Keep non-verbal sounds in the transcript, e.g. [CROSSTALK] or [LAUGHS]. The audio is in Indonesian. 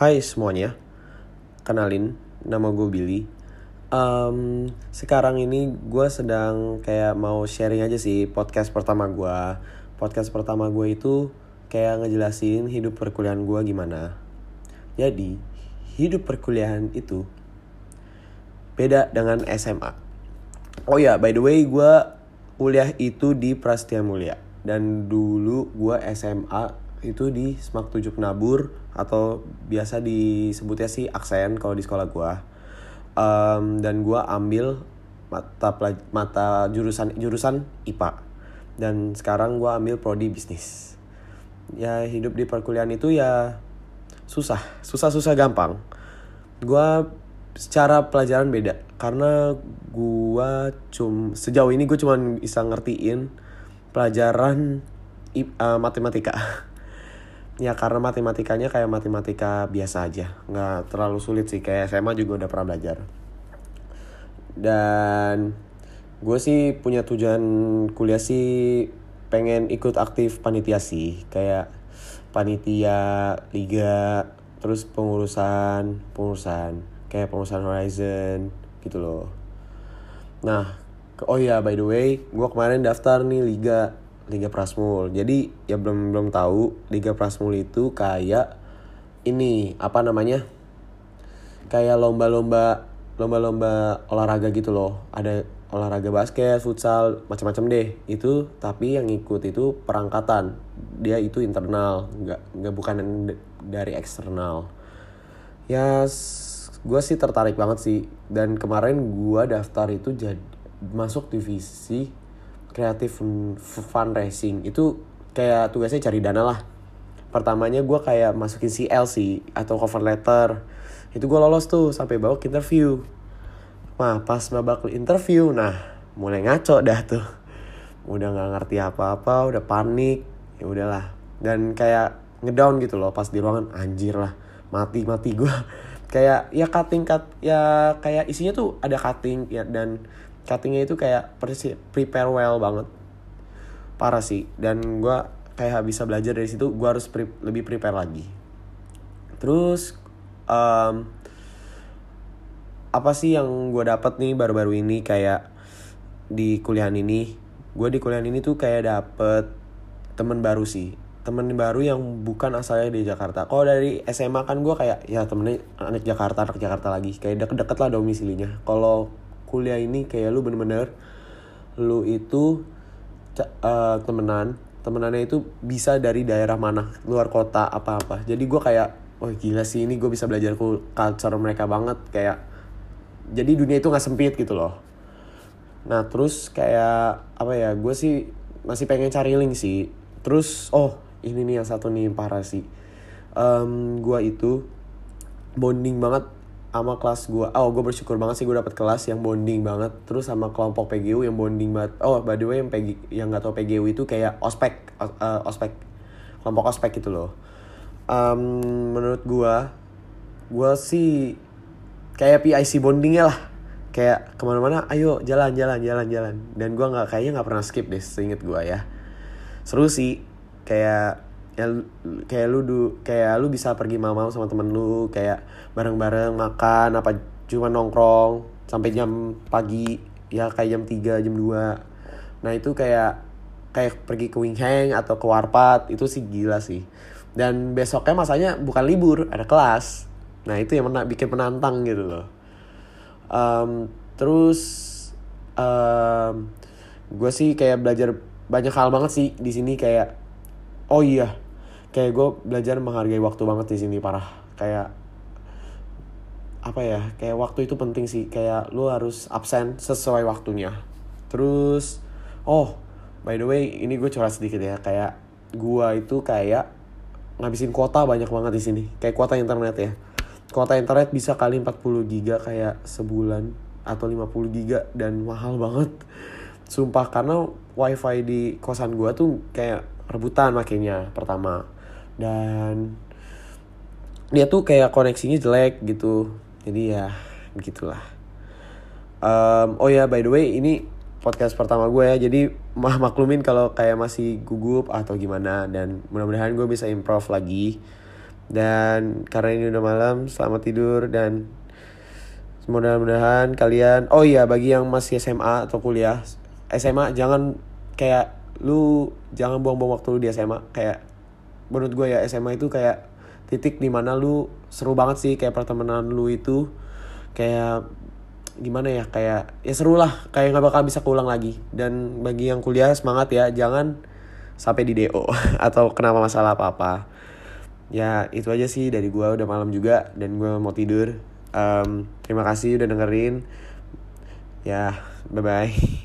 Hai semuanya, kenalin nama gue Billy. Um, sekarang ini gue sedang kayak mau sharing aja sih podcast pertama gue. Podcast pertama gue itu kayak ngejelasin hidup perkuliahan gue gimana. Jadi hidup perkuliahan itu beda dengan SMA. Oh ya, by the way gue kuliah itu di Prasetya Mulia dan dulu gue SMA itu di Smak 7 Penabur atau biasa disebutnya sih aksen kalau di sekolah gue um, dan gue ambil mata mata jurusan jurusan IPA dan sekarang gue ambil prodi bisnis. Ya hidup di perkuliahan itu ya susah susah susah gampang. Gue secara pelajaran beda karena gue cum sejauh ini gue cuma bisa ngertiin pelajaran uh, matematika [LAUGHS] ya karena matematikanya kayak matematika biasa aja. Nggak terlalu sulit sih. Kayak SMA juga udah pernah belajar. Dan gue sih punya tujuan kuliah sih pengen ikut aktif panitia sih. Kayak panitia liga terus pengurusan pengurusan. Kayak pengurusan Horizon gitu loh. Nah oh ya by the way gue kemarin daftar nih liga Liga Prasmul. Jadi ya belum belum tahu Liga Prasmul itu kayak ini apa namanya? Kayak lomba-lomba lomba-lomba olahraga gitu loh. Ada olahraga basket, futsal, macam-macam deh. Itu tapi yang ikut itu perangkatan. Dia itu internal, nggak nggak bukan dari eksternal. Ya gue sih tertarik banget sih dan kemarin gue daftar itu jadi masuk divisi kreatif fundraising. Itu kayak tugasnya cari dana lah. Pertamanya gue kayak masukin CLC atau cover letter. Itu gue lolos tuh sampai bawa ke interview. Nah pas babak interview nah mulai ngaco dah tuh. Udah nggak ngerti apa-apa udah panik. Ya udahlah. Dan kayak ngedown gitu loh pas di ruangan. Anjir lah mati mati gue [LAUGHS] kayak ya cutting cut ya kayak isinya tuh ada cutting ya dan cuttingnya itu kayak prepare well banget. Parah sih. Dan gue kayak bisa belajar dari situ gue harus pre lebih prepare lagi. Terus um, apa sih yang gue dapat nih baru-baru ini kayak di kuliah ini? Gue di kuliah ini tuh kayak dapet temen baru sih. Temen baru yang bukan asalnya di Jakarta. Kalau dari SMA kan gue kayak ya temennya anak Jakarta anak Jakarta lagi. Kayak deket-deket lah domisilinya. Kalau kuliah ini kayak lu bener-bener lu itu uh, temenan temenannya itu bisa dari daerah mana luar kota apa-apa. Jadi gue kayak wah oh, gila sih ini gue bisa belajar culture mereka banget kayak jadi dunia itu nggak sempit gitu loh. Nah terus kayak apa ya gue sih masih pengen cari link sih. Terus oh ini nih yang satu nih parah sih. Um, gue itu bonding banget sama kelas gue oh gue bersyukur banget sih gue dapet kelas yang bonding banget. Terus sama kelompok PGU yang bonding banget. Oh by the way yang PG yang gak tau PGU itu kayak ospek uh, ospek. Kelompok ospek gitu loh. Um, menurut gue gue sih kayak PIC bondingnya lah. Kayak ke mana-mana ayo jalan jalan jalan jalan. Dan gue nggak kayaknya nggak pernah skip deh seinget gue ya. Seru sih. Kayak ya kayak lu du kayak lu bisa pergi malam sama temen lu kayak bareng-bareng makan apa cuma nongkrong sampai jam pagi ya kayak jam 3 jam 2 nah itu kayak kayak pergi ke wing hang atau ke warpat itu sih gila sih. Dan besoknya masanya bukan libur ada kelas. Nah itu yang mena bikin menantang gitu loh. Um, terus um, gue sih kayak belajar banyak hal banget sih di sini kayak oh iya kayak gue belajar menghargai waktu banget di sini parah. Kayak apa ya kayak waktu itu penting sih. Kayak lu harus absen sesuai waktunya. Terus oh by the way ini gue curhat sedikit ya. Kayak gue itu kayak ngabisin kuota banyak banget di sini. Kayak kuota internet ya. Kuota internet bisa kali 40 giga kayak sebulan atau 50 giga dan mahal banget. Sumpah karena wifi di kosan gue tuh kayak rebutan makanya pertama dan dia tuh kayak koneksinya jelek gitu. Jadi ya begitulah. Um, oh ya by the way ini podcast pertama gue. Ya jadi mah maklumin kalau kayak masih gugup atau gimana. Dan mudah-mudahan gue bisa improve lagi. Dan karena ini udah malam selamat tidur. Dan mudah-mudahan kalian oh iya bagi yang masih SMA atau kuliah SMA jangan kayak lu jangan buang-buang waktu lu di SMA kayak menurut gue ya SMA itu kayak titik di mana lu seru banget sih kayak pertemanan lu itu kayak gimana ya kayak ya seru lah kayak nggak bakal bisa keulang lagi. Dan bagi yang kuliah semangat ya jangan sampai di DO [LAUGHS] atau kenapa masalah apa apa ya itu aja sih dari gue udah malam juga dan gue mau tidur. Um, terima kasih udah dengerin. Ya bye bye [LAUGHS]